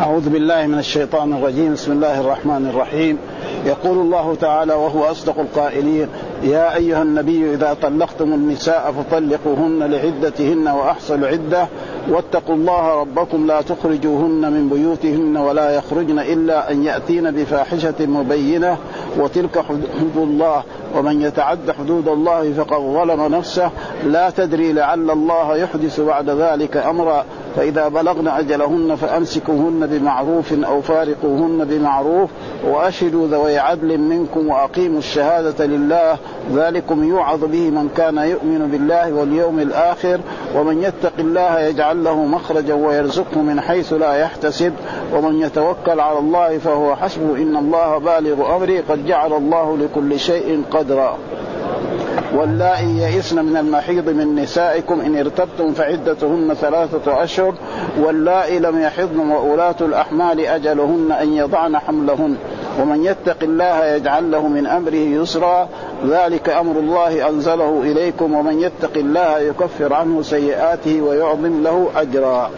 أعوذ بالله من الشيطان الرجيم. بسم الله الرحمن الرحيم. يقول الله تعالى وهو أصدق القائلين يا أيها النبي إذا طلقتم النساء فطلقوهن لعدتهن وأحصوا العدة واتقوا الله ربكم لا تخرجوهن من بيوتهن ولا يخرجن إلا أن يأتين بفاحشة مبينة وتلك حدود الله. ومن يتعد حدود الله فقد ظلم نفسه. لا تدري لعل الله يحدث بعد ذلك أمرا. فإذا بلغن أجلهن فأمسكوهن بمعروف أو فارقوهن بمعروف وأشهدوا ذوي عدل منكم وأقيموا الشهادة لله. ذلكم يوعظ به من كان يؤمن بالله واليوم الآخر ومن يتق الله يجعل له مخرجا ويرزقه من حيث لا يحتسب ومن يتوكل على الله فهو حسبه إن الله بالغ أمري قد جعل الله لكل شيء قدرا. واللائي يئسن من المحيض من نسائكم إن ارتبتم فعدتهن ثلاثة أشهر واللائي لم يحضن وأولاة الأحمال أجلهن أن يضعن حملهن. ومن يتق الله يجعل له من أمره يسرا. ذلك أمر الله أنزله إليكم ومن يتق الله يكفر عنه سيئاته ويعظم له أجرا.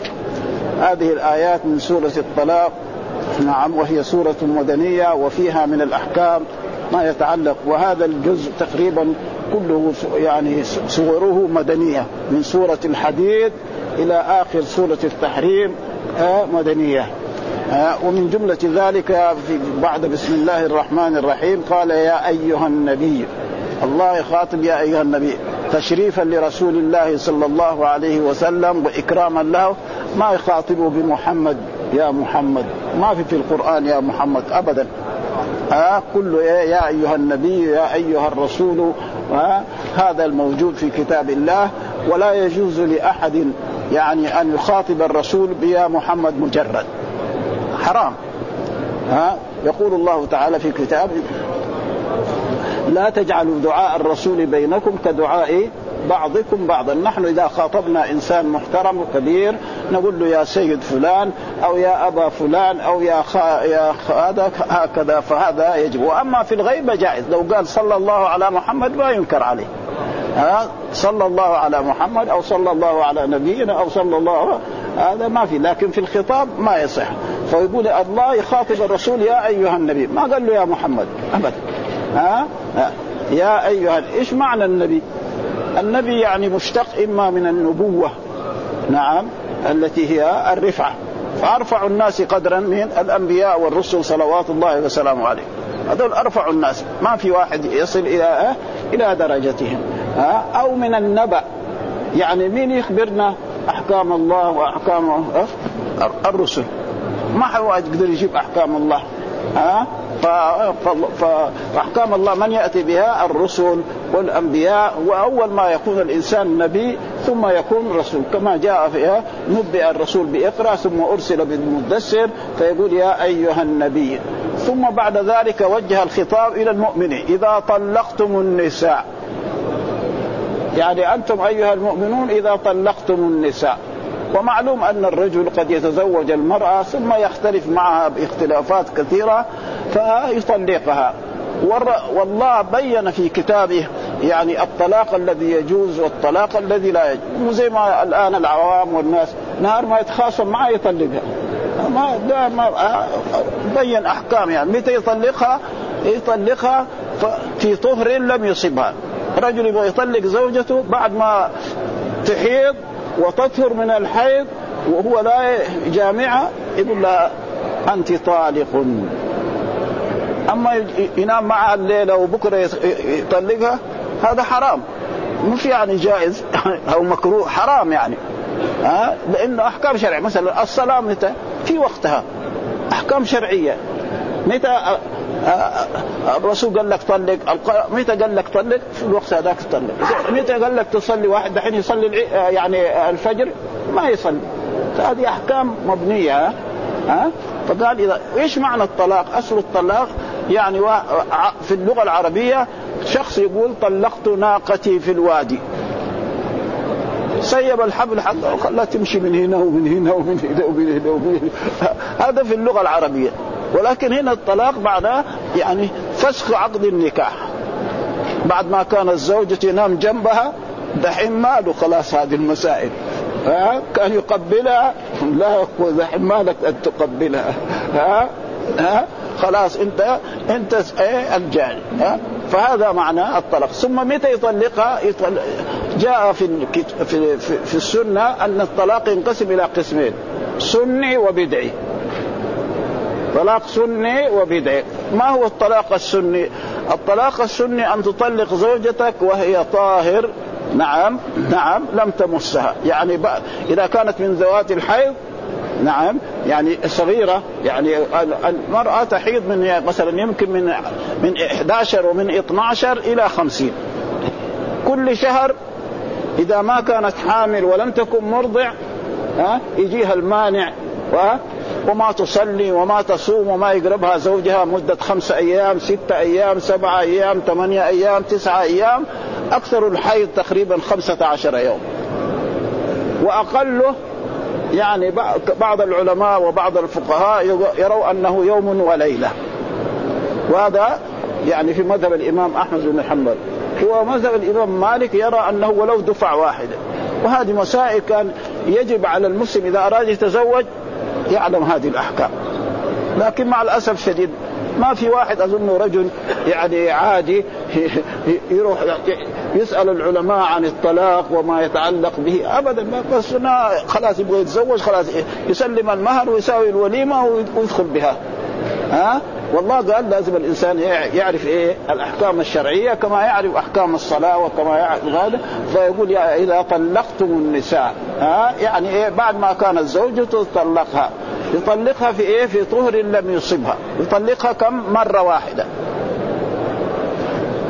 هذه الآيات من سورة الطلاق نعم وهي سورة مدنية وفيها من الأحكام ما يتعلق وهذا الجزء تقريبا كله يعني صوره مدنية من سورة الحديد إلى آخر سورة التحريم آه، مدنية. آه، ومن جملة ذلك في بعد بسم الله الرحمن الرحيم قال يا أيها النبي الله يخاطب يا أيها النبي تشريفا لرسول الله صلى الله عليه وسلم وإكراما له ما يخاطبه بمحمد يا محمد؟ ما في في القرآن يا محمد أبدا. ها كل يا أيها النبي يا أيها الرسول ها هذا الموجود في كتاب الله ولا يجوز لأحد يعني أن يخاطب الرسول بيا محمد مجرد. حرام. ها يقول الله تعالى في كتابه لا تجعلوا دعاء الرسول بينكم كدعاء بعضكم بعضا. نحن إذا خاطبنا إنسان محترم وكبير نقول له يا سيد فلان أو يا أبا فلان أو يا خا يا هذا هكذا فهذا يجب. وأما في الغيبة جائز. لو قال صلى الله على محمد ما ينكر عليه. ها؟ صلى الله على محمد أو صلى الله على نبينا أو صلى الله هذا ما في. لكن في الخطاب ما يصح. فيقول الله يخاطب الرسول يا أيها النبي. ما قال له يا محمد؟ ابدا ها, ها. يا أيها إيش معنى النبي؟ النبي يعني مشتق إما من النبوة نعم التي هي الرفعة. فأرفع الناس قدرا من الأنبياء والرسل صلوات الله وسلامه عليه. هذول أرفع الناس ما في واحد يصل إلى إلى درجتهم أو من النبأ. يعني مين يخبرنا؟ أحكام الله وأحكام الرسل. ما حد يقدر يجيب أحكام الله ها فأحكام الله من يأتي بها؟ الرسل والأنبياء وأول ما يكون الإنسان نبي ثم يكون رسول. كما جاء فيها نبئ الرسول بإقرأ ثم أرسل بالمدثر فيقول يا أيها النبي. ثم بعد ذلك وجه الخطاب إلى المؤمنين. إذا طلقتم النساء. يعني أنتم أيها المؤمنون إذا طلقتم النساء. ومعلوم أن الرجل قد يتزوج المرأة ثم يختلف معها باختلافات كثيرة فيطلقها. والله بين في كتابه يعني الطلاق الذي يجوز والطلاق الذي لا يجوز. مو زي ما الآن العوام والناس نهار ما يتخاصم معه يطلقها. ما ما بين أحكام يعني. متى يطلقها؟ يطلقها في طهر لم يصبها. رجل يبغى يطلق زوجته بعد ما تحيض وتطهر من الحيض وهو لا يجامعها يقول لها أنت طالق. أما ينام معها الليلة وبكرة يطلقها هذا حرام. مش يعني جائز أو مكروه حرام يعني. ها؟ لأنه أحكام شرعية مثلا الصلاة متى؟ في وقتها. أحكام شرعية. متى؟ الرسول قال لك طلق متى قال لك طلق في الوقت هذاك تطلق متى قال لك تصلي؟ واحد دحين يصلي يعني الفجر ما يصلي. فهذه أحكام مبنية ها؟ فقال إذا إيش معنى الطلاق؟ أصل الطلاق يعني في اللغة العربية شخص يقول طلقت ناقتي في الوادي. سيب الحبل حقه وخلاها تمشي من هنا ومن هنا ومن هنا ومن هنا ومن هنا. هذا في اللغة العربية. ولكن هنا الطلاق بعد يعني فسخ عقد النكاح. بعد ما كان الزوجة ينام جنبها دحين ماله خلاص هذه المسائل. ها؟ كان يقبلها. لا يقول ما لك أن تقبلها. ها؟ ها؟ خلاص انت انت إيه الجاني ها؟ فهذا معنى الطلاق ثم متى يطلقها يطلق جاء في في في, في السنة أن الطلاق ينقسم إلى قسمين سني وبدعي. طلاق سني وبدعي. ما هو الطلاق السني؟ الطلاق السني أن تطلق زوجتك وهي طاهر. نعم نعم لم تمسها. يعني إذا كانت من ذوات الحيض نعم. يعني صغيرة يعني المرأة تحيض من مثلا يمكن من من 11 ومن 12 إلى 50 كل شهر إذا ما كانت حامل ولم تكن مرضع ها يجيها المانع وما تصلي وما تصوم وما يقربها زوجها مدة خمسة أيام ستة أيام سبعة أيام ثمانية أيام تسعة أيام أكثر الحيض تقريبا خمسة عشر يوم. وأقله يعني بعض العلماء وبعض الفقهاء يروا أنه يوم وليلة. وهذا يعني في مذهب الإمام أحمد بن حنبل. ومذهب الإمام مالك يرى أنه ولو دفع واحدة وهذه مسائل كان يجب على المسلم إذا أراد يتزوج يعلم هذه الأحكام. لكن مع الأسف الشديد ما في واحد أظن رجل يعني عادي يروح يسأل العلماء عن الطلاق وما يتعلق به ابدا. بس خلاص يبغى يتزوج خلاص يسلم المهر ويساوي الوليمة ويدخل بها. ها؟ والله قال لازم الإنسان يعرف إيه؟ الأحكام الشرعية كما يعرف أحكام الصلاة وكما يعرف هذا فيقول يا إذا طلقتم النساء. ها؟ يعني إيه؟ بعد ما كانت زوجته طلقها. يطلقها في إيه؟ في طهر لم يصبها. يطلقها كم؟ مرة واحدة.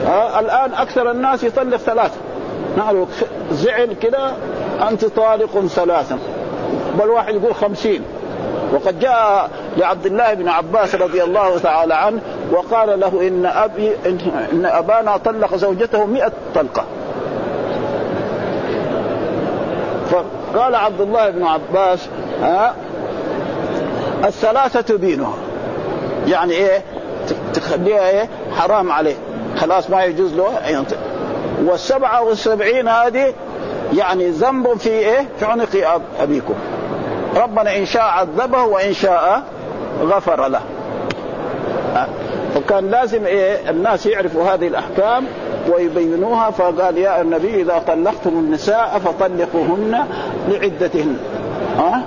ها الآن أكثر الناس يطلق ثلاثة. نعرف زعل كده أنت طالق ثلاثا بل واحد يقول خمسين. وقد جاء لعبد الله بن عباس رضي الله تعالى عنه وقال له إن أبي إن أبانا طلق زوجته مئة طلقة. فقال عبد الله بن عباس ها الثلاثة تبينها يعني إيه؟ تخليها إيه؟ حرام عليه. خلاص ما يجوز له ينطق والسبعة والسبعين هذه يعني ذنب في إيه؟ في عنق أبيكم. ربنا إن شاء عذبه وإن شاء غفر له. فكان لازم إيه؟ الناس يعرفوا هذه الأحكام ويبينوها. فقال يا النبي إذا طلقتم النساء فطلقوهن لعدتهن. ها؟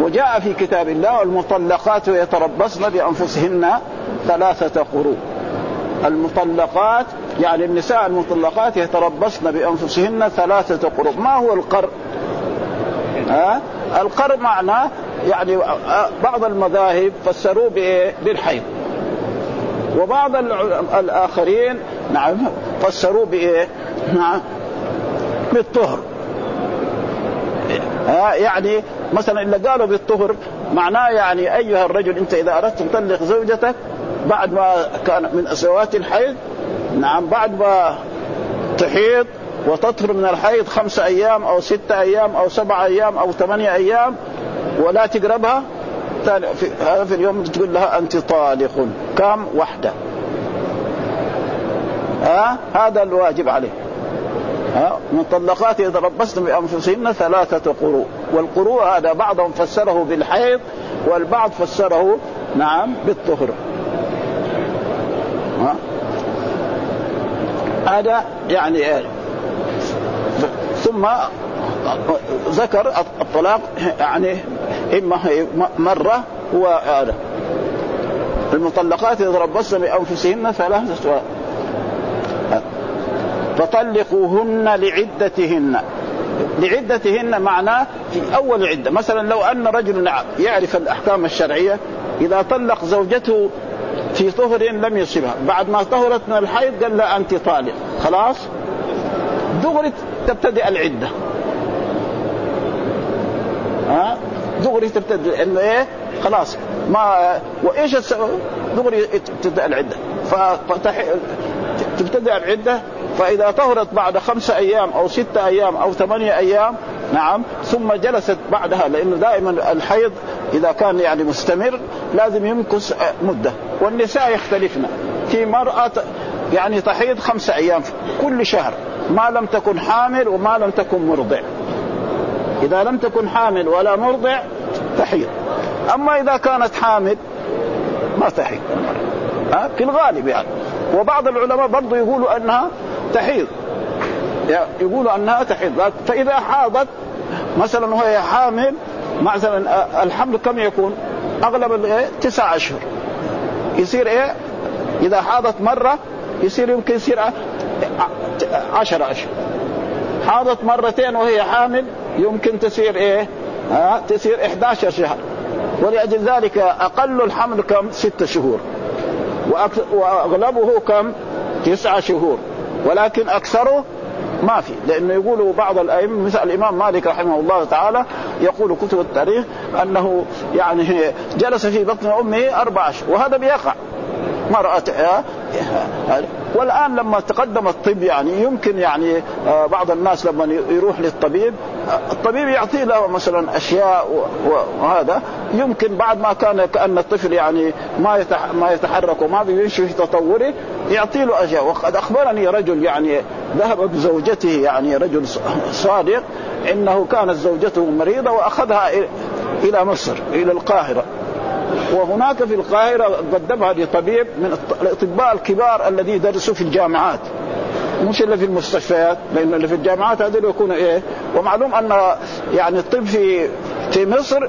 وجاء في كتاب الله والمطلقات يتربصن بأنفسهن ثلاثة قروء. المطلقات يعني النساء المطلقات يتربصن بأنفسهن ثلاثة قروء. ما هو القر ها؟ القر معناه يعني بعض المذاهب فسروه بالحيض. وبعض الآخرين نعم فسروه بايه؟ نعم بالطهر. يعني مثلا اللي قالوا بالطهر معناه يعني أيها الرجل أنت إذا أردت تطلق زوجتك بعد ما كان من اسوات الحيض نعم بعد ما تحيض وتطهر من الحيض خمسة أيام أو ستة أيام أو سبعة أيام أو ثمانية أيام ولا تقربها في هذا في اليوم تقول لها أنت طالق كم؟ وحدة. ها؟ هذا الواجب عليه. ها؟ مطلقات يتربصن بأنفسهن ثلاثة قروء. والقروء هذا بعضهم فسره بالحيض والبعض فسره نعم بالطهر. هذا يعني ثم ذكر الطلاق يعني إما مرة هو هذا المطلقات يتربصن بأنفسهن ثلاثة فطلقوهن لعدتهن. لعدتهن معناه في أول عدة. مثلا لو أن رجل يعرف الأحكام الشرعية إذا طلق زوجته في طهر لم يصبها. بعد ما طهرت من الحيض قال لها أنت طالق. خلاص؟ دغري تبتدئ العدة. ها؟ دغري تبتدئ إنه إيه؟ خلاص. ما وإيش دغري تبدا العدة. فتح... تبتدئ العدة فإذا طهرت بعد خمسة أيام أو ستة أيام أو ثمانية أيام نعم ثم جلست بعدها لأنه دائما الحيض إذا كان يعني مستمر لازم يمكث مدة. والنساء يختلفن. في مرأة يعني تحيض خمسة أيام كل شهر ما لم تكن حامل وما لم تكن مرضع. إذا لم تكن حامل ولا مرضع تحيض. أما إذا كانت حامل ما تحيض. ها؟ في الغالب يعني. وبعض العلماء برضو يقولوا أنها تحيض يقولوا أنها تحيض فإذا حاضت مثلا وهي حامل مثلا الحمل كم يكون؟ أغلب الايه؟ تسعة أشهر يصير إيه؟ إذا حاضت مرة يصير يمكن يصير عشرة أشهر حاضت مرتين وهي حامل يمكن تصير إيه؟ ها تصير 11 شهر ولأجل ذلك أقل الحمل كم؟ ستة شهور وأغلبه كم؟ تسعة شهور ولكن أكثره ما في. لأنه يقول بعض الأئمة مثل الإمام مالك رحمه الله تعالى يقول كتب التاريخ أنه يعني جلس في بطن أمه أربع اشهر وهذا بيقع. مرأة والآن لما تقدم الطب يعني يمكن يعني آه، بعض الناس لما يروح للطبيب الطبيب يعطيه له مثلا أشياء وهذا. يمكن بعد ما كان كأن الطفل يعني ما ما يتحرك وما بيمشي في تطوره يعطي له أشياء. وقد أخبرني رجل يعني ذهب بزوجته يعني رجل صادق إنه كانت زوجته مريضة وأخذها إلى مصر إلى القاهرة. وهناك في القاهرة قدمها لطبيب من الأطباء الكبار الذي درسوا في الجامعات. مش اللي في المستشفيات لأن اللي في الجامعات هذول يكونوا إيه؟ ومعلوم أن يعني الطب في في مصر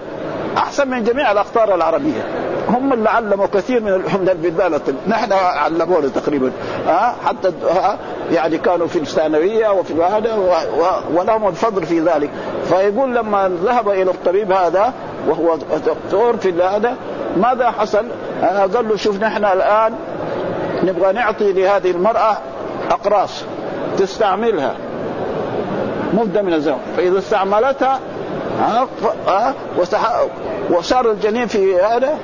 أحسن من جميع الأقطار العربية. هم اللي علموا كثير من من البلدان الطب. نحن علمونا تقريبا. ها؟ حتى ها؟ يعني كانوا في الثانوية وفي هذا ولهم الفضل في ذلك. فيقول لما ذهب إلى الطبيب هذا وهو دكتور في هذا ماذا حصل؟ قال له شوف نحن الآن نبغى نعطي لهذه المرأة أقراص تستعملها. مده من الزمن فإذا استعملتها وصار الجنين في هذا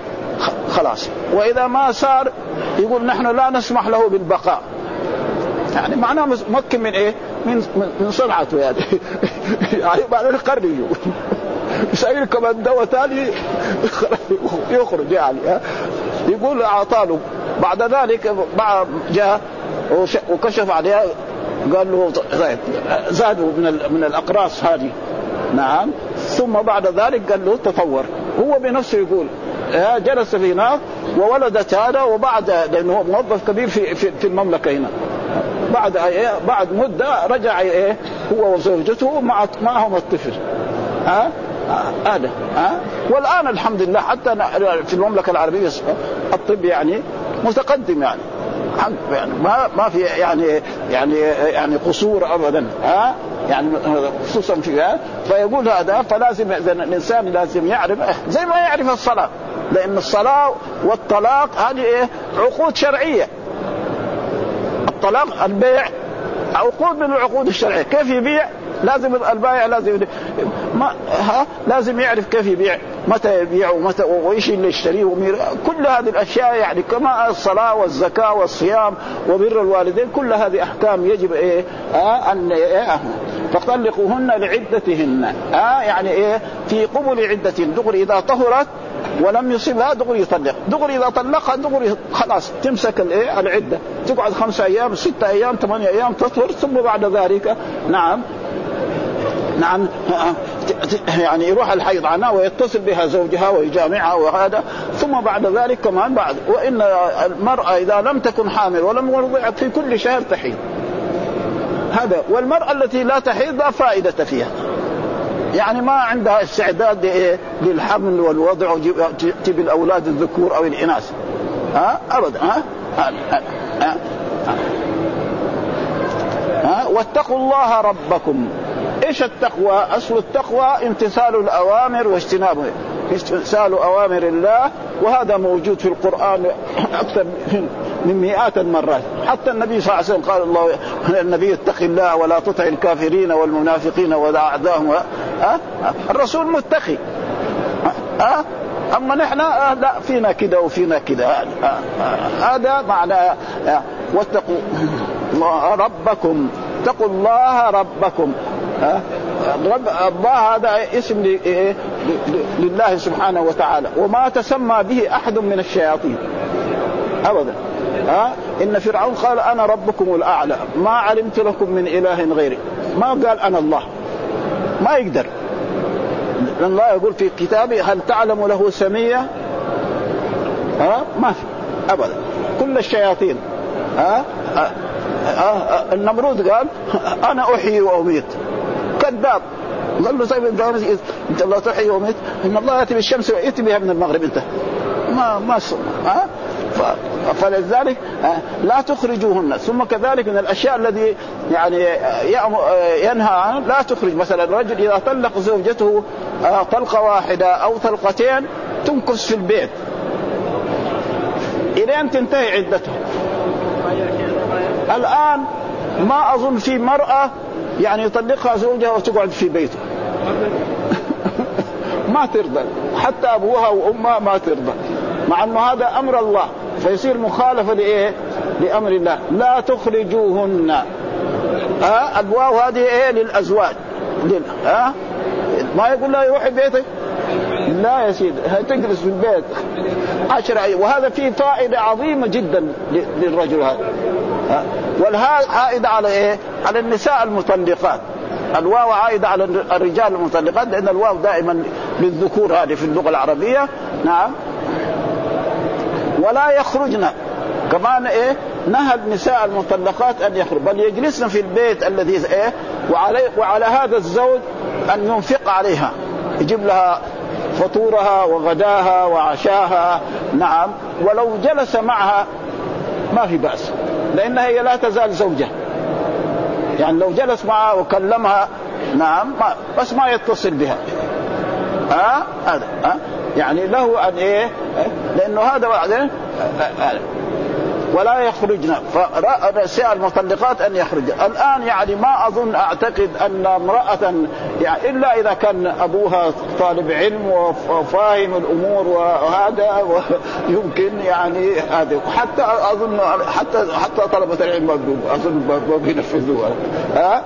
خلاص. وإذا ما صار يقول نحن لا نسمح له بالبقاء. يعني معناه مكن من إيه؟ من من صنعته يعني. يعني بعدين قرنيه يسوي كمان دواء ثاني يخرج يعني يقول اعطاه بعد ذلك جاء وكشف عليها قال له طيب زادوا من من الأقراص هذه. نعم. ثم بعد ذلك قال له تطور. هو بنفسه يقول جلس في نار وولدت هذا وبعد لأنه موظف كبير في في, في المملكة هنا. بعد إيه بعد مدة رجع إيه هو وزوجته مع معهم الطفل. ها؟ هذا. ها؟ والآن الحمد لله حتى في المملكة العربية الطب يعني متقدم يعني. يعني ما ما في يعني يعني يعني قصور ابدا ها؟ يعني خصوصا في فيقول هذا فلازم الإنسان لازم يعرف زي ما يعرف الصلاة. لأن الصلاة والطلاق هذه إيه؟ عقود شرعية. الطلاق البيع عقود من العقود الشرعية. كيف يبيع؟ لازم البائع لازم ما ها؟ لازم يعرف كيف يبيع. متى يبيع ومتى وإيش اللي يشتريه ومير كل هذه الأشياء يعني كما الصلاة والزكاة والصيام وبر الوالدين كل هذه أحكام يجب إيه؟ آه أن إيه؟ فطلقوهن لعدتهن. آه يعني إيه؟ في قبل عدتهن دغري إذا طهرت ولم يصبها دغري يطلق. دغري إذا طلقها دغري خلاص تمسك الايه العدة. تقعد خمسة أيام ستة أيام ثمانية أيام تطهر ثم بعد ذلك نعم نعم. يعني يروح الحيض عنها ويتصل بها زوجها ويجامعها وهذا ثم بعد ذلك كمان بعد. وإن المرأة إذا لم تكن حامل ولم يرضع في كل شهر تحيض. هذا. والمرأة التي لا تحيض لا فائدة فيها. يعني ما عندها استعداد للحمل والوضع وتجيب الأولاد الذكور أو الإناث. ها؟ ابدا. ها, ها, ها, ها, ها؟ واتقوا الله ربكم. إيش التقوى؟ أصل التقوى امتثال الأوامر واجتنابه امتثال أوامر الله وهذا موجود في القرآن أكثر من مئات المرات. حتى النبي صلى الله عليه وسلم قال الله النبي اتق الله ولا تطع الكافرين والمنافقين ولا اعداهم أه؟ الرسول متقي. أه؟ أما نحن أه؟ لا فينا كذا وفينا كذا. أه؟ أه؟ هذا معنى أه؟ واتقوا ربكم. اتقوا الله ربكم. رب الله هذا اسم إيه؟ لله سبحانه وتعالى. وما تسمى به أحد من الشياطين. أبدا. ها؟ إن فرعون قال أنا ربكم الأعلى. ما علمت لكم من إله غيري. ما قال أنا الله. ما يقدر. الله يقول في كتابه هل تعلم له سمية؟ ها؟ ما في. أبدا. كل الشياطين. ها؟ أه أه النمرود قال أنا أحيي وأميت. كذاب. له طيب انت لا تحيي واميت إن الله يأتي بالشمس ويأتي بها من المغرب أنت. ما ما ها؟ فلذلك لا تخرجوهن. ثم كذلك من الأشياء الذي يعني ينهى عنه لا تخرج. مثلا الرجل إذا طلق زوجته طلقة واحدة أو طلقتين تمكث في البيت. إلين تنتهي عدتها الآن ما أظن في مرأة يعني يطلقها زوجها وتقعد في بيته. ما ترضى. حتى أبوها وأمها ما ترضى. مع أنه هذا أمر الله. فيصير مخالفة لإيه؟ لأمر الله. لا تخرجوهن. ها؟ الواو هذه إيه؟ للأزواج. لل... ها؟ ما يقول لا يروح بيتك لا يا سيدي. تجلس في البيت. عشر أيام. وهذا فيه فائدة عظيمة جدا للرجل هذا. والهاء عائدة على إيه؟ على النساء المطلقات الواو عائدة على الرجال المطلقات لأن الواو دائما للذكور هذه في اللغة العربية. نعم. ولا يخرجن. كمان إيه؟ نهى النساء المطلقات أن يخرج. بل يجلسن في البيت الذي إيه؟ وعلي وعلى هذا الزوج أن ينفق عليها. يجيب لها فطورها وغداها وعشاها. نعم. ولو جلس معها ما في بأس لأنها هي لا تزال زوجة. يعني لو جلس معها وكلمها نعم ما بس ما يتصل بها. ها؟ هذا ها؟ يعني له أن إيه؟ لأنه هذا بعدين ولا يخرجن فنساء المطلقات أن يخرجن الآن يعني ما أظن أعتقد أن امرأة يعني إلا إذا كان أبوها طالب علم وفاهم الأمور وهذا يمكن يعني هذا حتى أظن حتى حتى طلبة العلم ما بينفذوها. ها؟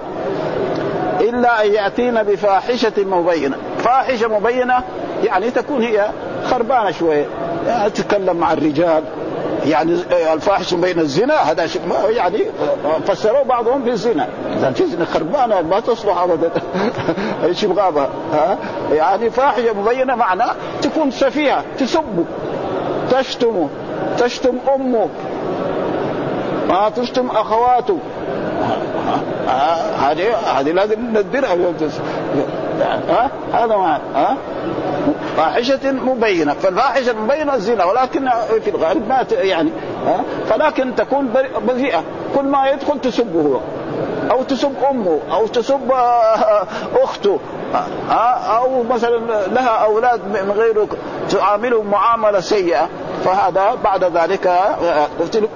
إلا أن ياتين بفاحشة مبينة. فاحشة مبينة يعني تكون هي خربانة شوية. يعني تتكلم مع الرجال. يعني الفاحش بين الزنا هذا يعني فسروه بعضهم بالزنا إذا في زنا خربانه ما تصلح ابدا. إيش يبغى ها؟ يعني فاحشة مبينة معنى تكون سفيهة تسبه تشتمه تشتم أمه. ما تشتم أخواته. هذه هذه لازم ندرها ها هذا ما ها فاحشة مبينة فالفاحشة المبينة الزنا ولكن في الغالب ما يعني فلكن تكون بذيئة كل ما يدخل تسبه هو أو تسب أمه أو تسب أخته أو مثلا لها أولاد من غيره تعاملهم معاملة سيئة فهذا بعد ذلك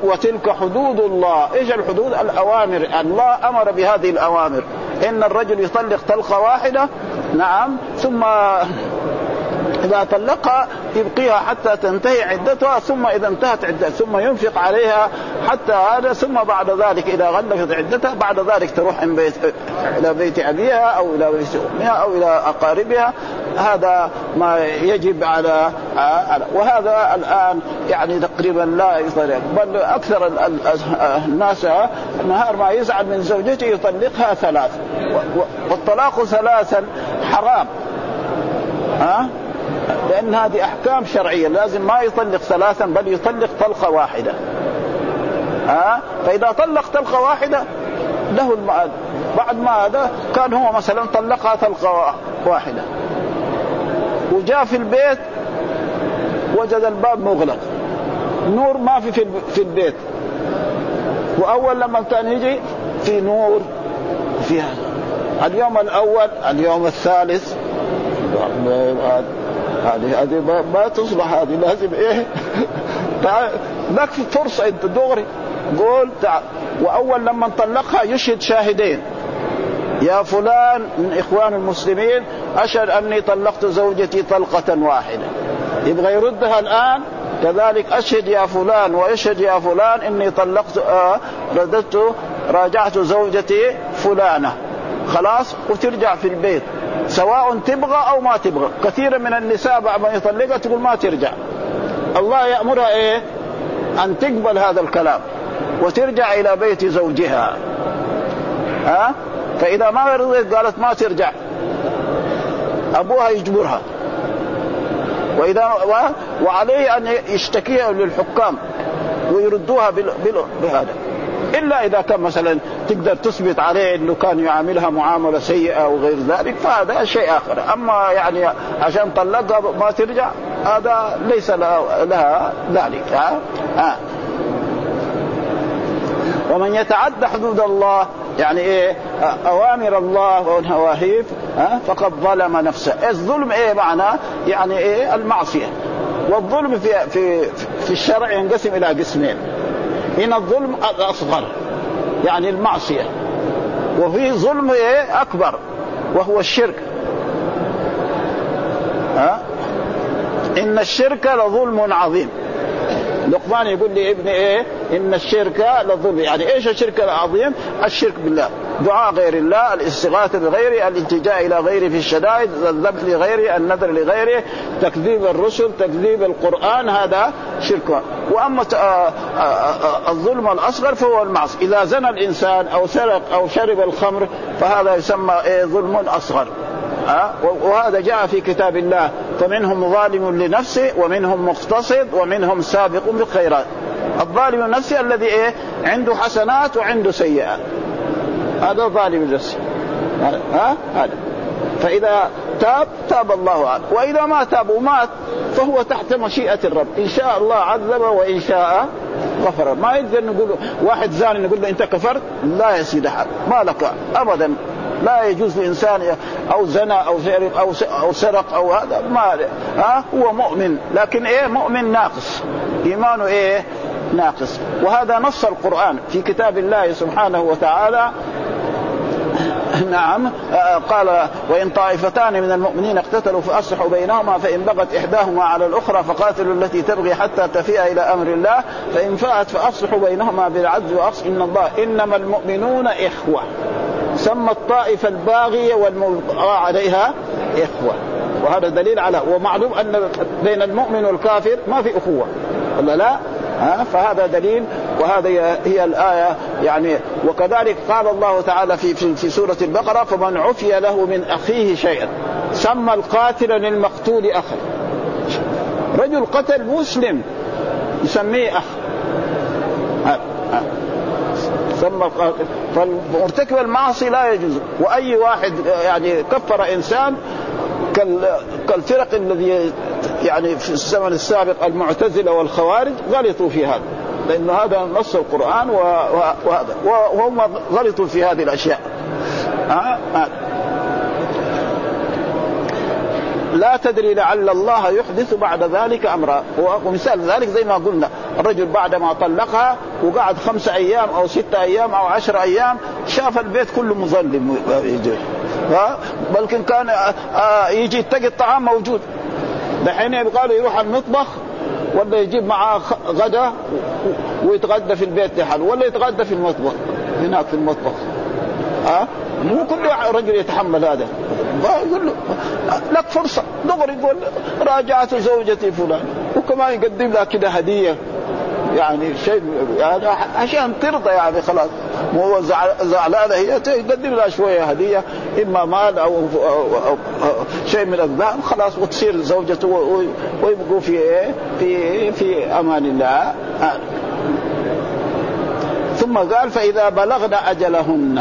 وتلك حدود الله. إيش الحدود؟ الأوامر الله أمر بهذه الأوامر. إن الرجل يطلق طلقة واحدة نعم ثم إذا طلقها يبقيها حتى تنتهي عدتها ثم إذا انتهت عدتها ثم ينفق عليها حتى هذا ثم بعد ذلك إذا غلقت عدتها بعد ذلك تروح من بيت إلى بيت أبيها أو إلى بيت أمها أو إلى أقاربها. هذا ما يجب على وهذا الآن يعني تقريبا لا يطلق بل أكثر الناس نهار ما يزعل من زوجته يطلقها ثلاث والطلاق ثلاثا حرام. ها؟ لأن هذه أحكام شرعية لازم ما يطلق ثلاثا بل يطلق طلقة واحدة. ها؟ فإذا طلق طلقة واحدة له المعاد بعد ما هذا كان هو مثلا طلقها طلقة واحدة. وجاء في البيت وجد الباب مغلق. نور ما في في البيت. وأول لما كان يجي في نور في اليوم الأول اليوم الثالث. هذه هذه ما تصلح هذه لازم إيه؟ لك فرصة أنت دغري. قول تعال وأول لما طلقها يشهد شاهدين. يا فلان من إخوان المسلمين أشهد أني طلقت زوجتي طلقة واحدة. يبغى يردها الآن؟ كذلك أشهد يا فلان وأشهد يا فلان إني طلقت آه رددت راجعت زوجتي فلانة. خلاص؟ وترجع في البيت. سواء تبغى أو ما تبغى. كثيرا من النساء بعد ما يطلقها تقول ما ترجع. الله يأمرها إيه؟ أن تقبل هذا الكلام وترجع إلى بيت زوجها. ها؟ فإذا ما رضيت قالت ما ترجع. أبوها يجبرها. وإذا وعليه أن يشتكيها للحكام ويردوها بهذا. إلا إذا كان مثلا تقدر تثبت عليه إنه كان يعاملها معاملة سيئة أو غير ذلك فهذا شيء آخر. أما يعني عشان طلقها ما ترجع هذا ليس لها ذلك. ها, ها. ومن يتعد حدود الله يعني إيه؟ أوامر الله ونواهيه ها؟ فقد ظلم نفسه. الظلم؟ إيه معناه يعني إيه؟ المعصية. والظلم في في في الشرع ينقسم إلى قسمين. من الظلم الاصغر يعني المعصية. وفي ظلم إيه؟ أكبر وهو الشرك. ها؟ إن الشرك لظلم عظيم. لقمان يقول لي ابني إيه؟ إن الشرك لظلم. يعني إيش الشرك العظيم؟ الشرك بالله. دعاء غير الله الاستغاثة بغيره الالتجاء إلى غيره في الشدائد الذبح لغيره النذر لغيره تكذيب الرسل تكذيب القرآن هذا شرك. آه، آه، آه، الظلم الأصغر فهو المعصيه إذا زنى الإنسان أو سرق أو شرب الخمر فهذا يسمى إيه؟ ظلم أصغر. ها وهذا جاء في كتاب الله. فمنهم ظالم لنفسه ومنهم مقتصد ومنهم سابق بالخيرات. الظالم النفسي الذي إيه؟ عنده حسنات وعنده سيئات. هذا ظالم لنفسه ها؟ هذا. فإذا تاب تاب الله عنه. وإذا ما تاب ومات فهو تحت مشيئة الرب. إن شاء الله عذب وإن شاء غفر. ما يقدر نقول واحد زاني نقول له أنت كفرت؟ لا يا سيدي حق ما لك ابدا. لا يجوز لإنسان أو زنى أو شرب أو أو سرق أو هذا. ما ها؟ هو مؤمن. لكن إيه؟ مؤمن ناقص. إيمانه إيه؟ ناقص. وهذا نص القرآن في كتاب الله سبحانه وتعالى نعم. قال وإن طائفتان من المؤمنين اقتتلوا فأصلحوا بينهما فإن بغت إحداهما على الأخرى فقاتلوا التي تبغي حتى تفيء إلى أمر الله. فإن فاءت فأصلحوا بينهما بالعدل واقص إن الله إنما المؤمنون إخوة. سمى الطائفة الباغية والملقى عليها إخوة. وهذا دليل على ومعلوم أن بين المؤمن والكافر ما في أخوة. ولا لا؟ ها؟ فهذا دليل وهذا هي الآية يعني وكذلك قال الله تعالى في في, سورة البقرة فمن عفي له من أخيه شيئا. سمى القاتل للمقتول أخا. رجل قتل مسلم يسميه أخ. سمى فمرتكب المعاصي لا يجوز. وأي واحد يعني كفر إنسان كالفرق الذي يعني في الزمن السابق المعتزلة والخوارج غلطوا في هذا. لأن هذا نص القرآن وهذا وهم غلطوا في هذه الأشياء. لا تدري لعل الله يحدث بعد ذلك أمرا. ومثال ذلك زي ما قلنا. الرجل بعد ما طلقها وقعد خمسة أيام أو ستة أيام أو عشر أيام شاف البيت كله مظلم. بلكن كان آه، آه، يجي يتقي الطعام موجود. دحين يبغى يروح المطبخ ولا يجيب معاه غدا ويتغدى في البيت لحاله ولا يتغدى في المطبخ هناك في المطبخ. ها؟ مو كل رجل يتحمل هذا. يقول له لك فرصة دغري يقول راجعت زوجتي فلان وكمان يقدم لها كده هدية. يعني شيء يعني عشان ترضى يعني خلاص. مو زعلانة هي تقدم لها شوية هدية إما مال أو, شيء من الذهب خلاص وتصير زوجته ويبقوا في إيه؟ في في أمان الله. ثم قال فإذا بلغن أجلهن.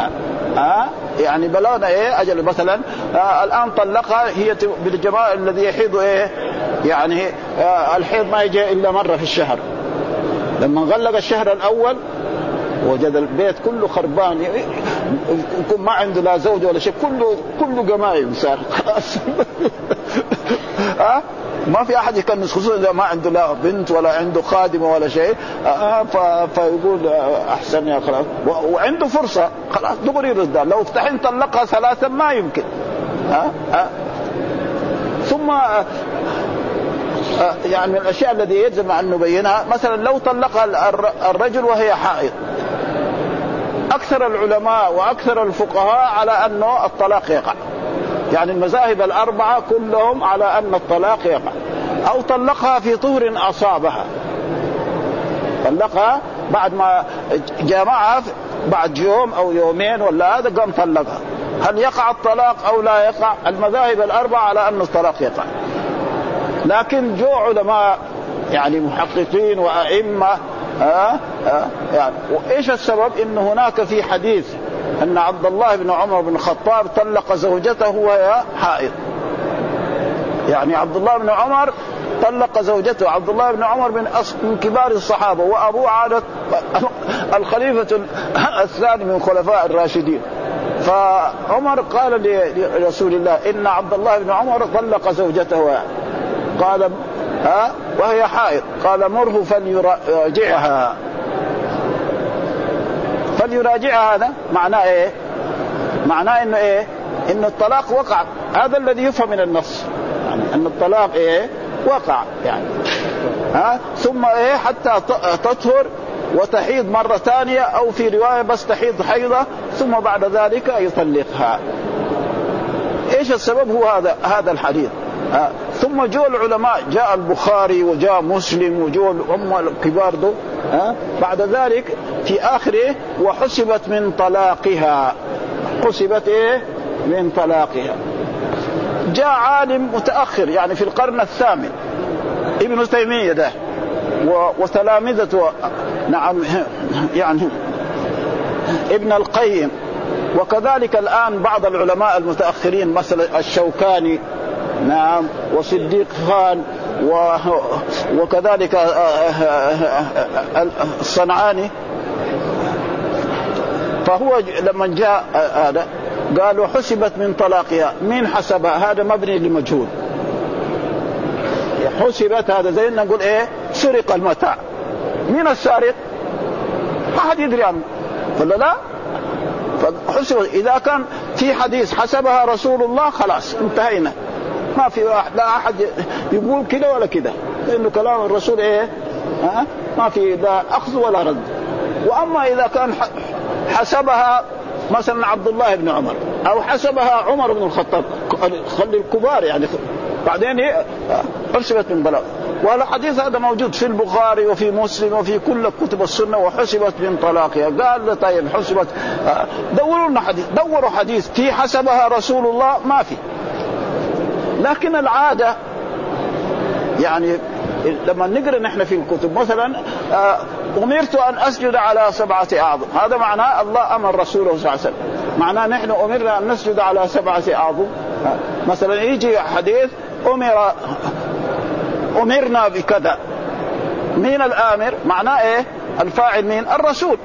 ها آه؟ يعني بلغنا إيه؟ أجل مثلا آه الآن طلقها هي بالجماعة الذي يحيض إيه؟ يعني آه الحيض ما يجي إلا مرة في الشهر. لما غلق الشهر الأول وجد البيت كله خربان يكون ما عنده لا زوج ولا شيء كله كله قمايم صار خلاص. ها؟ ما في أحد يكنس خصوصا إذا ما عنده لا بنت ولا عنده خادمة ولا شيء. آه فيقول أحسن يا خلاص. وعنده فرصة خلاص دغري يرد لو افتحين طلقها ثلاثا ما يمكن. ها؟ ها؟ ثم آه يعني من الأشياء الذي يجب أن نبينها. مثلا لو طلقها الرجل وهي حائض. أكثر العلماء وأكثر الفقهاء على أنه الطلاق يقع. يعني المذاهب الأربعة كلهم على أن الطلاق يقع. أو طلقها في طهر أصابها. طلقها بعد ما جامعها بعد يوم أو يومين ولا هذا قام طلقها. هل يقع الطلاق أو لا يقع؟ المذاهب الأربعة على أن الطلاق يقع. لكن جو علماء يعني محققين وأئمة ها ها يعني. وإيش السبب؟ إن هناك في حديث أن عبد الله بن عمر بن الخطاب طلق زوجته وهي حائض. يعني عبد الله بن عمر طلق زوجته عبد الله بن عمر من من كبار الصحابة وابوه عادت الخليفة الثاني من الخلفاء الراشدين. فعمر قال لرسول الله إن عبد الله بن عمر طلق زوجته قال ها؟ وهي حائض. قال مره فليراجعها. فليراجعها هذا معناه إيه؟ معناه إنه إيه؟ إن الطلاق وقع. هذا الذي يفهم من النص. يعني إن الطلاق إيه؟ وقع يعني. ها؟ ثم إيه؟ حتى تطهر وتحيض مرة ثانية أو في رواية بس تحيض حيضة ثم بعد ذلك يطلقها. إيش السبب؟ هو هذا هذا الحديث. ثم جو العلماء جاء البخاري وجاء مسلم وجو هم الكبار دو ها؟ بعد ذلك في آخره وحسبت من طلاقها. حسبت إيه؟ من طلاقها. جاء عالم متأخر يعني في القرن الثامن. ابن تيمية ده. وتلامذته نعم يعني ابن القيم. وكذلك الآن بعض العلماء المتأخرين مثلا الشوكاني نعم وصديق خان و... وكذلك الصنعاني. فهو لما جاء هذا قالوا حسبت من طلاقها. مين حسبها؟ هذا مبني لمجهول. حسبت هذا زي نقول إيه؟ سرق المتاع. مين السارق؟ ما حد يدري عنه. ولا لا؟ فحسبت. إذا كان في حديث حسبها رسول الله خلاص انتهينا. ما في واحد لا أحد يقول كذا ولا كذا لأنه كلام الرسول إيه؟ ها؟ ما في لا أخذ ولا رد. وأما إذا كان حسبها مثلا عبد الله بن عمر أو حسبها عمر بن الخطاب خلي الكبار يعني بعدين حسبت من بلاغ والحديث هذا موجود في البخاري وفي مسلم وفي كل كتب السنة وحسبت من طلاقها. قال طيب حسبت. دوروا لنا حديث. دوروا حديث. في حسبها رسول الله؟ ما في. لكن العادة يعني لما نقرأ نحن في الكتب مثلا آه، أمرت أن أسجد على سبعة أعظم. هذا معناه الله أمر رسوله صلى الله عليه وسلم. معناه نحن أمرنا أن نسجد على سبعة أعظم. مثلا يجي حديث أمر أمرنا بكذا. مين الآمر؟ معناه إيه؟ الفاعل مين؟ الرسول.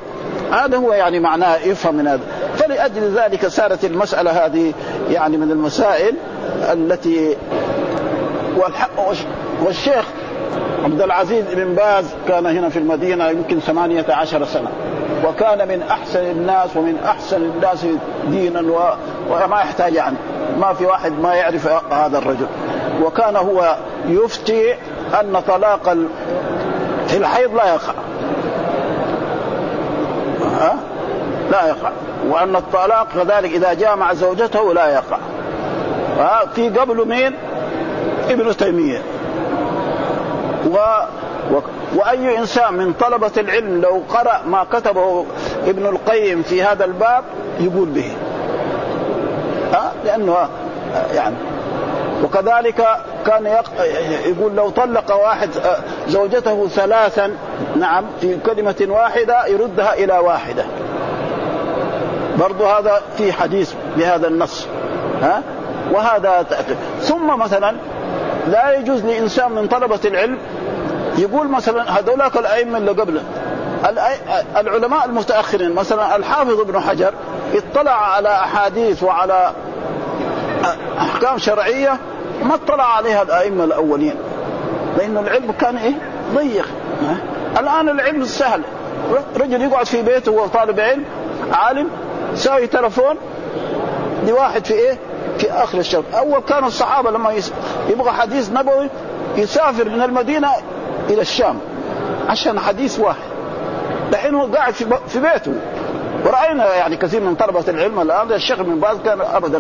هذا هو يعني معناه يفهم من هذا. فلأجل ذلك صارت المسألة هذه يعني من المسائل التي والشيخ عبد العزيز بن باز كان هنا في المدينة يمكن ثمانية عشر سنة وكان من أحسن الناس ومن أحسن الناس دينا وما يحتاج يعني ما في واحد ما يعرف هذا الرجل. وكان هو يفتي أن طلاق في الحيض لا يقع. ها؟ لا يقع. وأن الطلاق كذلك إذا جاء مع زوجته لا يقع. في قبل مين؟ ابن تيمية. و... و... وأي إنسان من طلبة العلم لو قرأ ما كتبه ابن القيم في هذا الباب يقول به. ها لأنه يعني. وكذلك كان يقول لو طلق واحد زوجته ثلاثا نعم في كلمة واحدة يردها إلى واحدة. برضو هذا في حديث بهذا النص. ها وهذا ثم مثلا لا يجوز لإنسان من طلبة العلم يقول مثلا هذولاك الأئمة اللي قبله. العلماء المتأخرين مثلا الحافظ ابن حجر اطلع على أحاديث وعلى أحكام شرعية ما اطلع عليها الأئمة الأولين. لأنه العلم كان إيه؟ ضيق. الآن العلم سهل. رجل يقعد في بيته وهو طالب علم عالم يساوي تلفون لواحد في إيه؟ في آخر الشهر أول كانوا الصحابة لما يبغى حديث نبوي يسافر من المدينة إلى الشام عشان حديث واحد. دحين هو قاعد في بيته. ورأينا يعني كثير من طلبة العلم الآن الشيخ من باز كان ابدا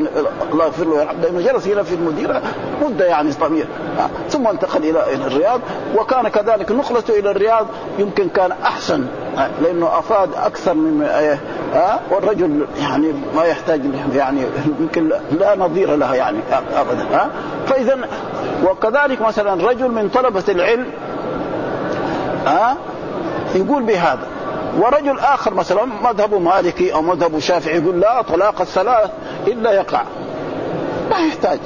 الله يغفر له لأنه جلس هنا في المدينة مدة يعني طويلة. ثم انتقل إلى الرياض وكان كذلك نقلته إلى الرياض يمكن كان أحسن لأنه أفاد أكثر من ها؟ والرجل يعني ما يحتاج يعني يمكن لا نظير لها يعني ابدا ها؟ فاذا وكذلك مثلا رجل من طلبة العلم ها؟ يقول بهذا ورجل آخر مثلا مذهبه مالكي أو مذهبه شافعي يقول لا طلاق الثلاث إلا يقع ما يحتاج.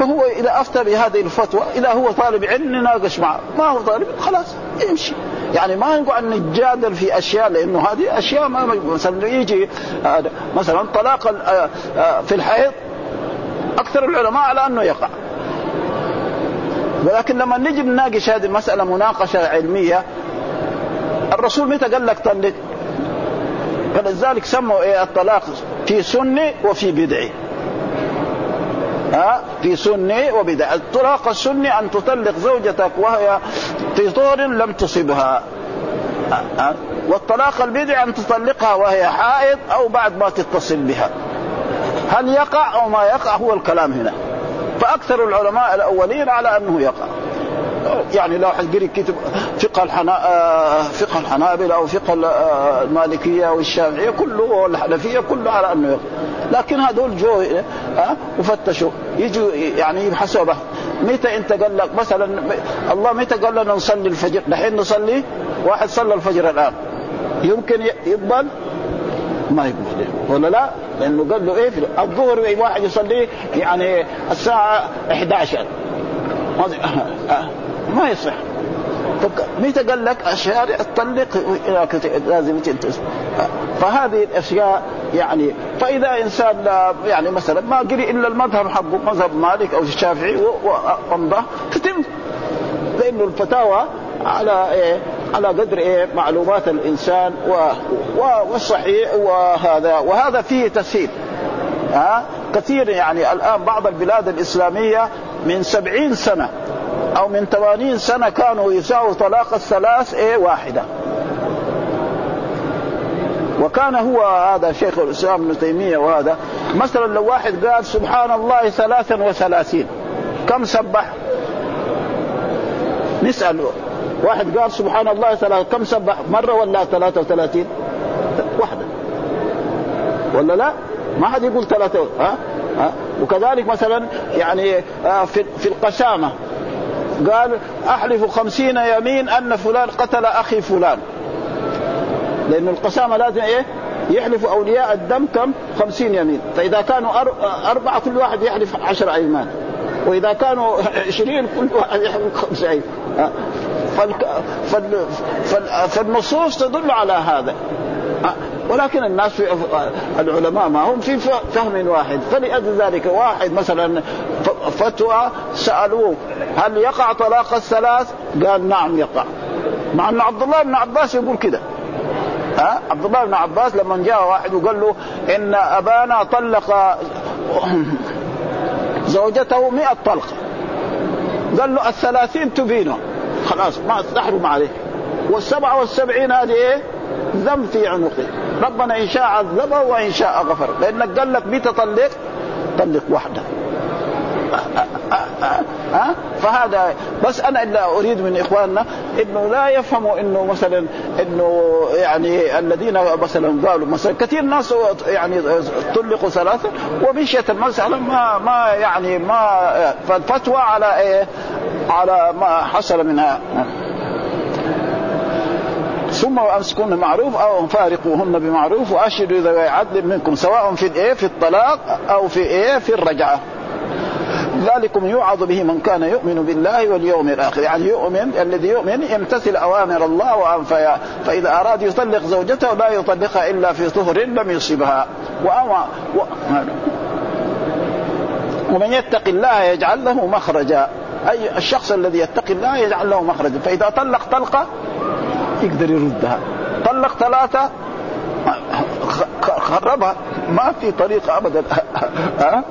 فهو إذا أفتى بهذه الفتوى إذا هو طالب علم نناقش معه. ما هو طالب خلاص يمشي. يعني ما نقعد نتجادل في أشياء لأنه هذه أشياء ما مثلا يجي مثلا طلاق آه، آه، في الحيض أكثر العلماء على أنه يقع. ولكن لما نجي نناقش هذه المسألة مناقشة علمية الرسول متى قال لك طلق؟ فلذلك سموا إيه الطلاق في سنه وفي بدعي. في سنة وبدعة الطلاق السني أن تطلق زوجتك وهي في طهر لم تصبها. ها والطلاق البدع أن تطلقها وهي حائض أو بعد ما تتصل بها. هل يقع أو ما يقع؟ هو الكلام هنا. فأكثر العلماء الأولين على أنه يقع. يعني لو حد قري كتب فقه الحنا آه، فقه الحنابلة أو فقه آه، المالكية والشافعيه كله والحنفيه كله على أنه يقع لكن هذول جو ها وفتشوا. يجوا يعني يبحثوا به متى أنت قال لك مثلا الله متى قال لنا نصلي الفجر؟ دحين نصلي؟ واحد صلى الفجر الآن. يمكن يقبل؟ ما يقبل. ولا لا؟ لأنه قال له إيه الظهر واحد يصلي يعني الساعة 11 ما يصح. متى قال لك الشارع طلق لازم فهذه الأشياء يعني فإذا إنسان يعني مثلا ما قري إلا المذهب حقه مذهب مالك أو الشافعي وأمضى تتم لأنه الفتاوى على إيه؟ على قدر إيه؟ معلومات الإنسان و... و... والصحيح وهذا وهذا فيه تسهيل ها؟ كثير يعني الآن بعض البلاد الإسلامية من سبعين سنة أو من ثمانين سنة كانوا يساووا طلاق الثلاث إيه واحدة. وكان هو هذا شيخ الإسلام ابن تيمية وهذا مثلا لو واحد قال سبحان الله ثلاثا وثلاثين كم سبح؟ نسأل. واحد قال سبحان الله ثلاثة كم سبح؟ مرة ولا ثلاثة وثلاثين؟ واحدة. ولا لا؟ ما حد يقول ثلاثة ها, ها؟ وكذلك مثلا يعني آه، في في القسامة. قال أحلف خمسين يمين أن فلان قتل أخي فلان. لأن القسامة لازم إيه؟ يحلف أولياء الدم كم؟ خمسين يمين. فإذا كانوا أربعة كل واحد يحلف عشر أيمان. وإذا كانوا عشرين كل واحد يحلف خمس أيمان. فالنصوص تدل على هذا. ولكن الناس في العلماء ما هم في فهم واحد. فلأجل ذلك واحد مثلا فتوى سألوه هل يقع طلاق الثلاث؟ قال نعم يقع. مع أن عبد الله بن عباس يقول كده. ها؟ عبد الله بن عباس لما جاء واحد وقال له إن أبانا طلق زوجته مئة طلقه قال له الثلاثين تبينه. خلاص ما تحرم عليه. والسبعة والسبعين هذه إيه؟ ذنب في عنقه. ربنا إن شاء عذبه وإن شاء غفر. لأنك قال لك متى طلق؟ طلق وحده. ها؟ فهذا بس أنا إلا أريد من إخواننا إنه لا يفهموا إنه مثلا إنه يعني الذين مثلا قالوا مثلا كثير ناس يعني طلقوا ثلاثة ومشيت المسألة ما ما يعني ما فالفتوى على إيه؟ على ما حصل منها. ثم امسكون معروف أو فارقوهن بمعروف وأشهدوا ذوي عدل منكم سواء في الإيه؟ في الطلاق أو في إيه؟ في الرجعة. ذلكم يوعظ به من كان يؤمن بالله واليوم الآخر. يعني يؤمن الذي يؤمن يمتثل أوامر الله فإذا أراد يطلق زوجته لا يطلقها إلا في طهر لم يصبها. وأما و... ومن يتق الله يجعل له مخرجا. أي الشخص الذي يتقي الله يجعل له مخرجا. فإذا طلق طلقة يقدر يردها. طلق ثلاثة خربها. ما في طريقة ابدا. ها؟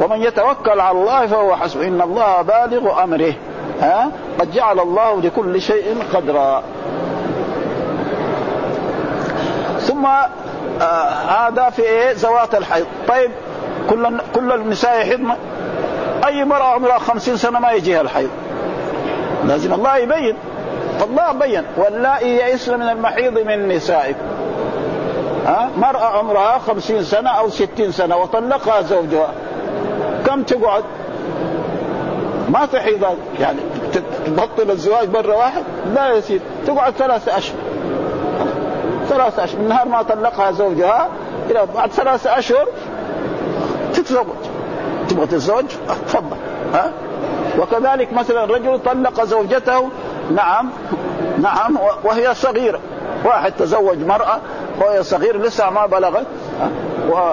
ومن يتوكل على الله فهو حسبه. إن الله بالغ أمره. ها؟ قد جعل الله لكل شيء قدرا. ثم آه هذا في إيه؟ زوات الحيض. طيب كل كل النساء يحضن أي مرأة عمرها خمسين سنة ما يجيها الحيض. لازم الله يبين. فالله بين. واللائي يئسن من المحيض من نسائكم. ها؟ مرأة عمرها خمسين سنة أو ستين سنة وطلقها زوجها. كم تقعد؟ ما تحيض يعني تبطل الزواج مرة واحد؟ لا سيدي. تقعد ثلاثة أشهر. ثلاثة أشهر. من نهار ما طلقها زوجها إلى بعد ثلاثة أشهر تتزوج. تبغى تتزوج؟ تفضل. ها؟ وكذلك مثلا رجل طلق زوجته. نعم. نعم. وهي صغيرة. واحد تزوج مرأة. وهي صغيرة. لسه ما بلغت. و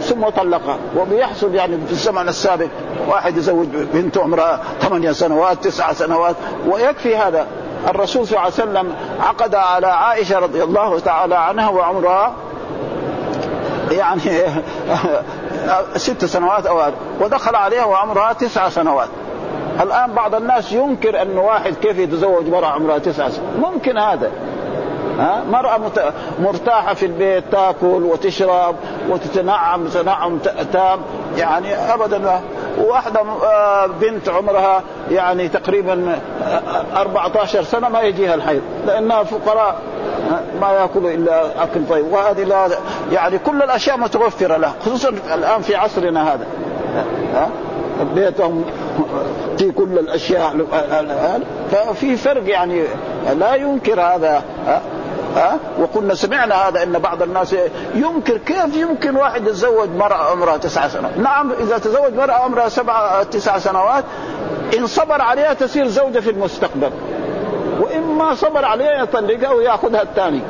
ثم طلقها. وبيحصل يعني في الزمن السابق واحد يزوج بنته عمرها ثمانية سنوات تسعة سنوات. ويكفي هذا. الرسول صلى الله عليه وسلم عقد على عائشة رضي الله تعالى عنها وعمرها يعني ست سنوات أو ودخل عليها وعمرها تسع سنوات. الآن بعض الناس ينكر أن واحد كيف يتزوج مرأة عمرها تسع سنوات. ممكن هذا. ها؟ مرأة مرتاحة في البيت تأكل وتشرب وتتنعم تنعم تام يعني ابدا. واحدة آه، بنت عمرها يعني تقريبا 14 سنة ما يجيها الحيض لأنها فقراء ما يأكلوا إلا أكل طيب. وهذه لا يعني كل الأشياء متوفرة له خصوصا الآن في عصرنا هذا ها؟ بيتهم في كل الأشياء ففي فرق يعني لا ينكر هذا ها؟ وكنا سمعنا هذا إن بعض الناس ينكر كيف يمكن واحد يتزوج مرأة عمرها تسع سنوات؟ نعم إذا تزوج مرأة عمرها سبع تسع سنوات إن صبر عليها تصير زوجة في المستقبل. وإما صبر عليها يطلقها ويأخذها الثاني.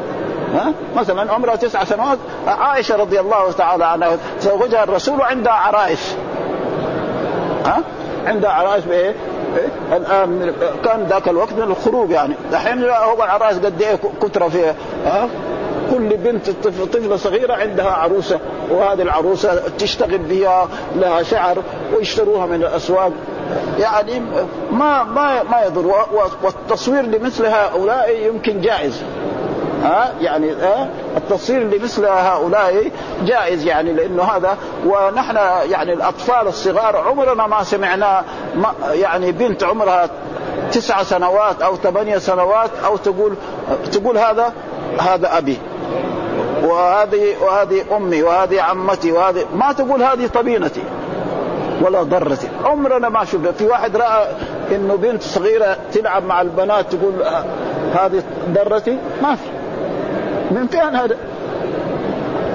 ها؟ مثلا عمرها تسع سنوات عائشة رضي الله تعالى عنها تزوجها الرسول عندها عرائس ها؟ عندها عرائس بإيه؟ الآن كان ذاك الوقت من الخروج يعني. الحين هو العرائس قد إيه كثره فيها ها؟ كل بنت طفلة صغيرة عندها عروسة وهذه العروسة تشتغل بها لها شعر ويشتروها من الأسواق. يعني ما ما ما يضر. والتصوير لمثل هؤلاء يمكن جائز. ها؟ يعني ها؟ التصوير لمثل هؤلاء جائز يعني لأنه هذا ونحن يعني الأطفال الصغار عمرنا ما سمعنا يعني بنت عمرها تسع سنوات أو ثمانية سنوات أو تقول تقول هذا هذا أبي. وهذه وهذه أمي وهذه عمتي وهذه ما تقول هذه طبينتي ولا ضرتي. عمرنا ما شفنا. في واحد رأى إنه بنت صغيرة تلعب مع البنات تقول هذه ضرتي؟ ما في. من فين هذا؟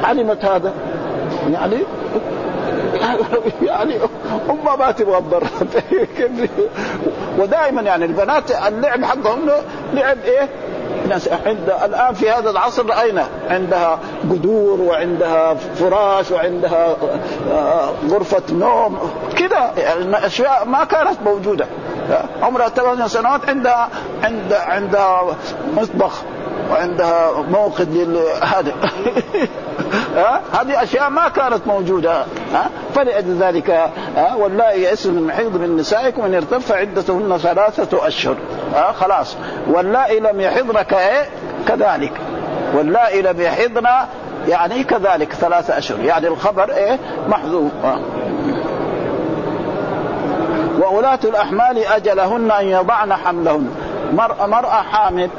علمت هذا؟ يعني يعني هم ما تبغى تضرر ودائما يعني البنات اللعب حقهم لعب إيه؟ ناس عند الآن في هذا العصر راينا عندها قدور وعندها فراش وعندها آه، غرفة نوم. كذا يعني أشياء ما كانت موجودة. عمرها ثمان سنوات عندها عند عندها مطبخ وعندها موقد لهذا ها؟ هذه أشياء ما كانت موجودة. ها؟ فلأجل ذلك ها؟ يئسن من محيض من نسائكم أن ارتف عدتهن ثلاثة أشهر. ها؟ خلاص. واللائي لم يحضن كايه كذلك. واللائي لم يحضن يعني كذلك ثلاثة أشهر. يعني الخبر إيه؟ محذوف. وولاة الأحمال أجلهن أن يضعن حملهن. مرأة, مرأة حامل.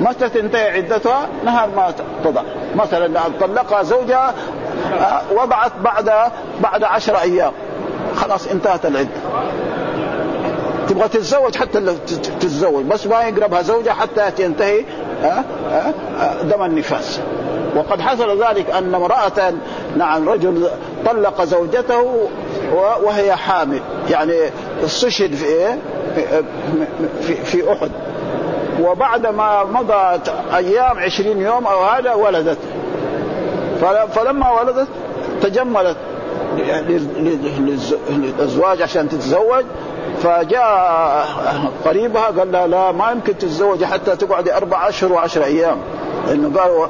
متى تنتهي عدتها نهار ما تضع. مثلا طلقها زوجها آه، وضعت بعد بعد عشر أيام. خلاص انتهت العدة. تبغى تتزوج حتى تتزوج. بس ما يقربها زوجها حتى ينتهي آه، آه، دم النفاس. وقد حصل ذلك أن امرأة نعم رجل طلق زوجته وهي حامل يعني استشهد في إيه؟ في, في أحد. وبعد ما مضت أيام عشرين يوم أو هذا ولدت. فلما ولدت تجملت للزواج عشان تتزوج. فجاء قريبها قال لها لا ما يمكن تتزوجي حتى تقعدي أربع أشهر وعشر أيام. إنه قال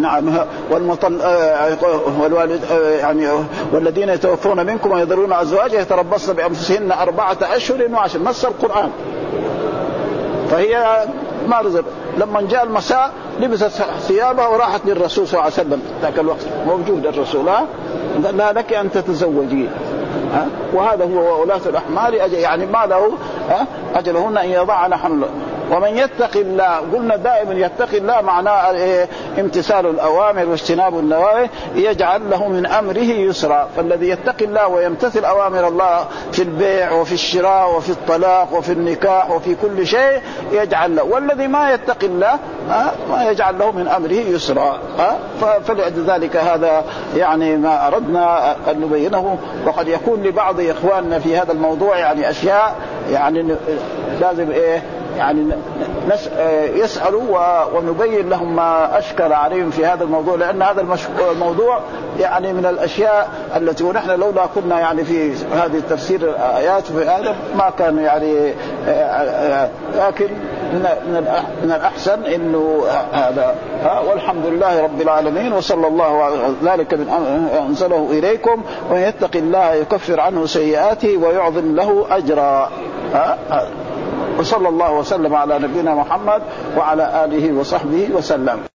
نعم والمطل والوالد يعني والذين يتوفون منكم ويذرون أزواجا يتربصن بأنفسهن أربعة أشهر وعشر. نص القرآن. فهي ما رزق. لما جاء المساء لبست ثيابها وراحت للرسول صلى الله عليه وسلم. ذاك الوقت موجود الرسول لا لك أن تتزوجي. وهذا هو ولاة الأحمال. يعني ما له أجلهن أن يضعن حمل ومن يتق الله قلنا دائما يتقي الله معناه إيه؟ امتثال الأوامر واجتناب النواهي يجعل له من أمره يسرا. فالذي يتقي الله ويمتثل أوامر الله في البيع وفي الشراء وفي الطلاق وفي النكاح وفي كل شيء يجعل له. والذي ما يتقي الله ما يجعل له من أمره يسرا. فلذلك هذا يعني ما أردنا أن نبينه. وقد يكون لبعض إخواننا في هذا الموضوع يعني أشياء يعني لازم إيه؟ يعني نس يسألوا ونبين لهم ما أشكل عليهم في هذا الموضوع لأن هذا الموضوع يعني من الأشياء التي ونحن لولا كنا يعني في هذه التفسير الآيات في هذا ما كان يعني لكن من الأحسن إنه هذا. والحمد لله رب العالمين وصلى الله على ذلك من أنزله إليكم ومن يتق الله يكفر عنه سيئاته ويعظم له أجرا. وصلى الله وسلم على نبينا محمد وعلى آله وصحبه وسلم.